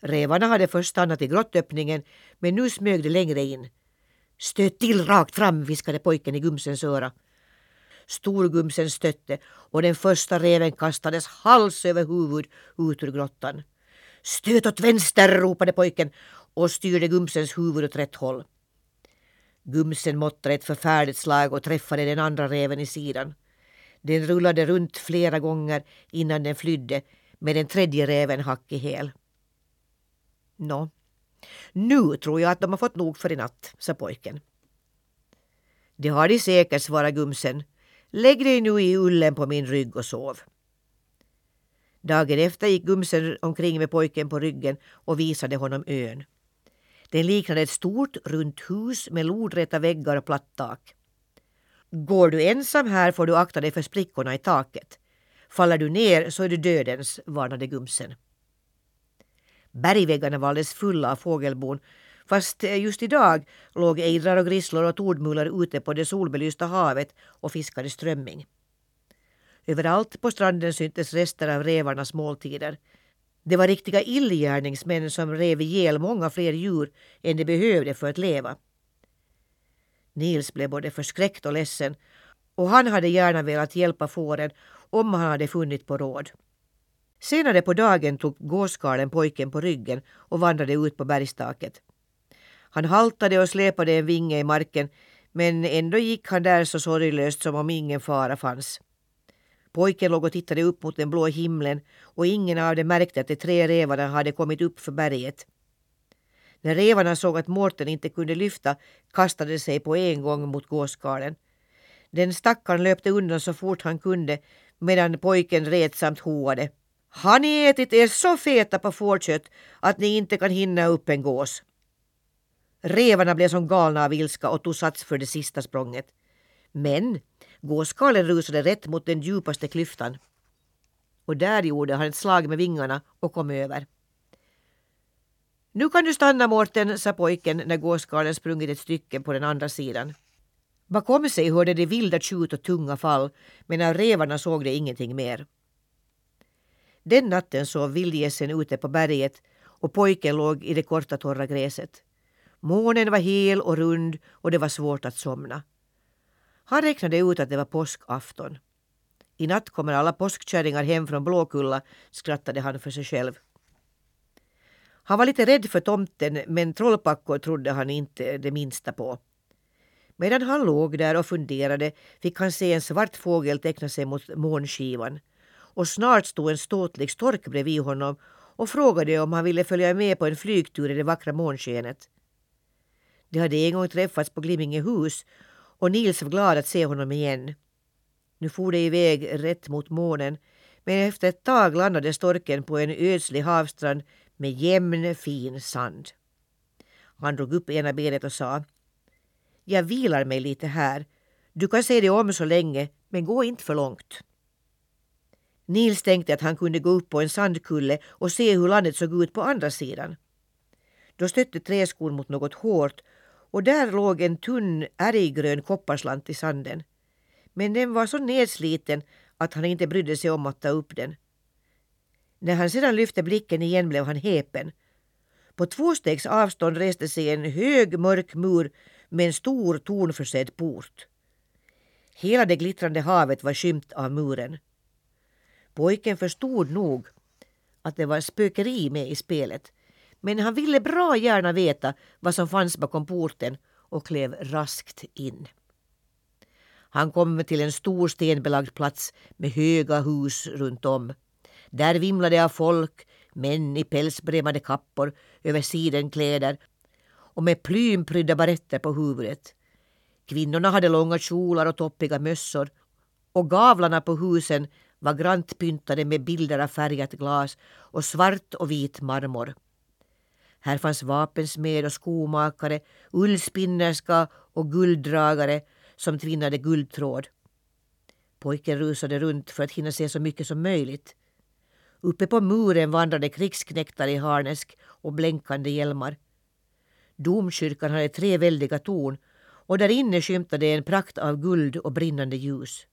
Rävarna hade först stannat i grottöppningen men nu smög de längre in. Stöt till rakt fram, viskade pojken i Gumsens öra. Storgumsen stötte och den första reven kastades hals över huvud ut ur grottan. Stöt åt vänster, ropade pojken och styrde Gumsens huvud åt rätt håll. Gumsen måttade ett förfärligt slag och träffade den andra reven i sidan. Den rullade runt flera gånger innan den flydde med den tredje reven hack i häl. Nå, nu tror jag att de har fått nog för i natt, sa pojken. Det har de säkert, svarade Gumsen. Lägg dig nu i ullen på min rygg och sov. Dagen efter gick Gumsen omkring med pojken på ryggen och visade honom ön. Den liknade ett stort runt hus med lodräta väggar och platt tak. Går du ensam här får du akta dig för sprickorna i taket. Faller du ner så är du dödens, varnade Gumsen. Bergväggarna var alldeles fulla av fågelbon fast eh, just idag låg ejdrar och grisslor och tordmular ute på det solbelysta havet och fiskade strömming. Överallt på stranden syntes rester av rävarnas måltider. Det var riktiga illgärningsmän som rev ihjäl många fler djur än de behövde för att leva. Nils blev både förskräckt och ledsen och han hade gärna velat hjälpa fåren om han hade funnit på råd. Senare på dagen tog gåskarlen pojken på ryggen och vandrade ut på bergstaket. Han haltade och släpade en vinge i marken men ändå gick han där så sorglöst som om ingen fara fanns. Pojken låg och tittade upp mot den blå himlen och ingen av dem märkte att de tre rävarna hade kommit upp för berget. När rävarna såg att Mårten inte kunde lyfta kastade de sig på en gång mot gåskarlen. Den stackaren löpte undan så fort han kunde medan pojken retsamt hoade. Har ni ätit er så feta på fårkött att ni inte kan hinna upp en gås? Rävarna blev som galna av ilska och tog sats för det sista språnget. Men gåskalen rusade rätt mot den djupaste klyftan. Och där gjorde han ett slag med vingarna och kom över. Nu kan du stanna Mårten, sa pojken när gåskalen sprungit ett stycke på den andra sidan. Bakom sig hörde de vilda tjut och tunga fall men av revarna såg de ingenting mer. Den natten sov vildgässen ute på berget och pojken låg i det korta torra gräset. Månen var hel och rund och det var svårt att somna. Han räknade ut att det var påskafton. I natt kommer alla påskkärringar hem från Blåkulla, skrattade han för sig själv. Han var lite rädd för tomten men trollpackor trodde han inte det minsta på. Medan han låg där och funderade fick han se en svart fågel teckna sig mot månskivan. Och snart stod en ståtlig stork bredvid honom och frågade om han ville följa med på en flygtur i det vackra månskenet. De hade en gång träffats på Glimmingehus och Nils var glad att se honom igen. Nu for de iväg rätt mot månen men efter ett tag landade storken på en ödslig havsstrand med jämn fin sand. Han drog upp ena benet och sa Jag vilar mig lite här. Du kan se dig om så länge men gå inte för långt. Nils tänkte att han kunde gå upp på en sandkulle och se hur landet såg ut på andra sidan. Då stötte träskon mot något hårt och där låg en tunn ärggrön kopparslant i sanden. Men den var så nedsliten att han inte brydde sig om att ta upp den. När han sedan lyfte blicken igen blev han häpen. På två stegs avstånd reste sig en hög mörk mur med en stor tornförsedd port. Hela det glittrande havet var skymt av muren. Pojken förstod nog att det var spökeri med i spelet men han ville bra gärna veta vad som fanns bakom porten och klev raskt in. Han kom till en stor stenbelagd plats med höga hus runt om. Där vimlade av folk, män i pälsbremade kappor över sidenkläder och med plymprydda baretter på huvudet. Kvinnorna hade långa kjolar och toppiga mössor och gavlarna på husen var grant pyntade med bilder av färgat glas och svart och vit marmor. Här fanns vapensmed och skomakare, ullspinnerska och gulddragare som tvinnade guldtråd. Pojken rusade runt för att hinna se så mycket som möjligt. Uppe på muren vandrade krigsknektar i harnesk och blänkande hjälmar. Domkyrkan hade tre väldiga torn och där inne skymtade en prakt av guld och brinnande ljus.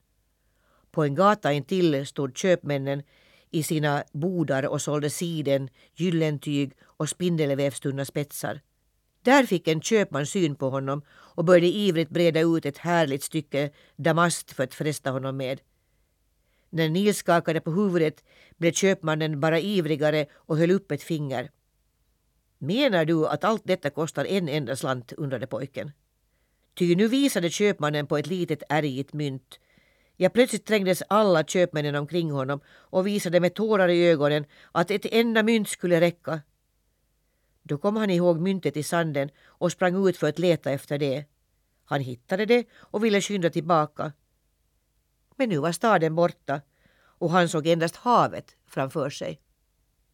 På en gata intill stod köpmännen i sina bodar och sålde siden, gyllentyg och spindelvävstunna spetsar. Där fick en köpman syn på honom och började ivrigt breda ut ett härligt stycke damast för att fresta honom med. När Nils skakade på huvudet blev köpmannen bara ivrigare och höll upp ett finger. Menar du att allt detta kostar en enda slant? undrade pojken. Ty nu visade köpmannen på ett litet ärgigt mynt. Ja, plötsligt trängdes alla köpmännen omkring honom och visade med tårar i ögonen att ett enda mynt skulle räcka. Då kom han ihåg myntet i sanden och sprang ut för att leta efter det. Han hittade det och ville skynda tillbaka. Men nu var staden borta och han såg endast havet framför sig.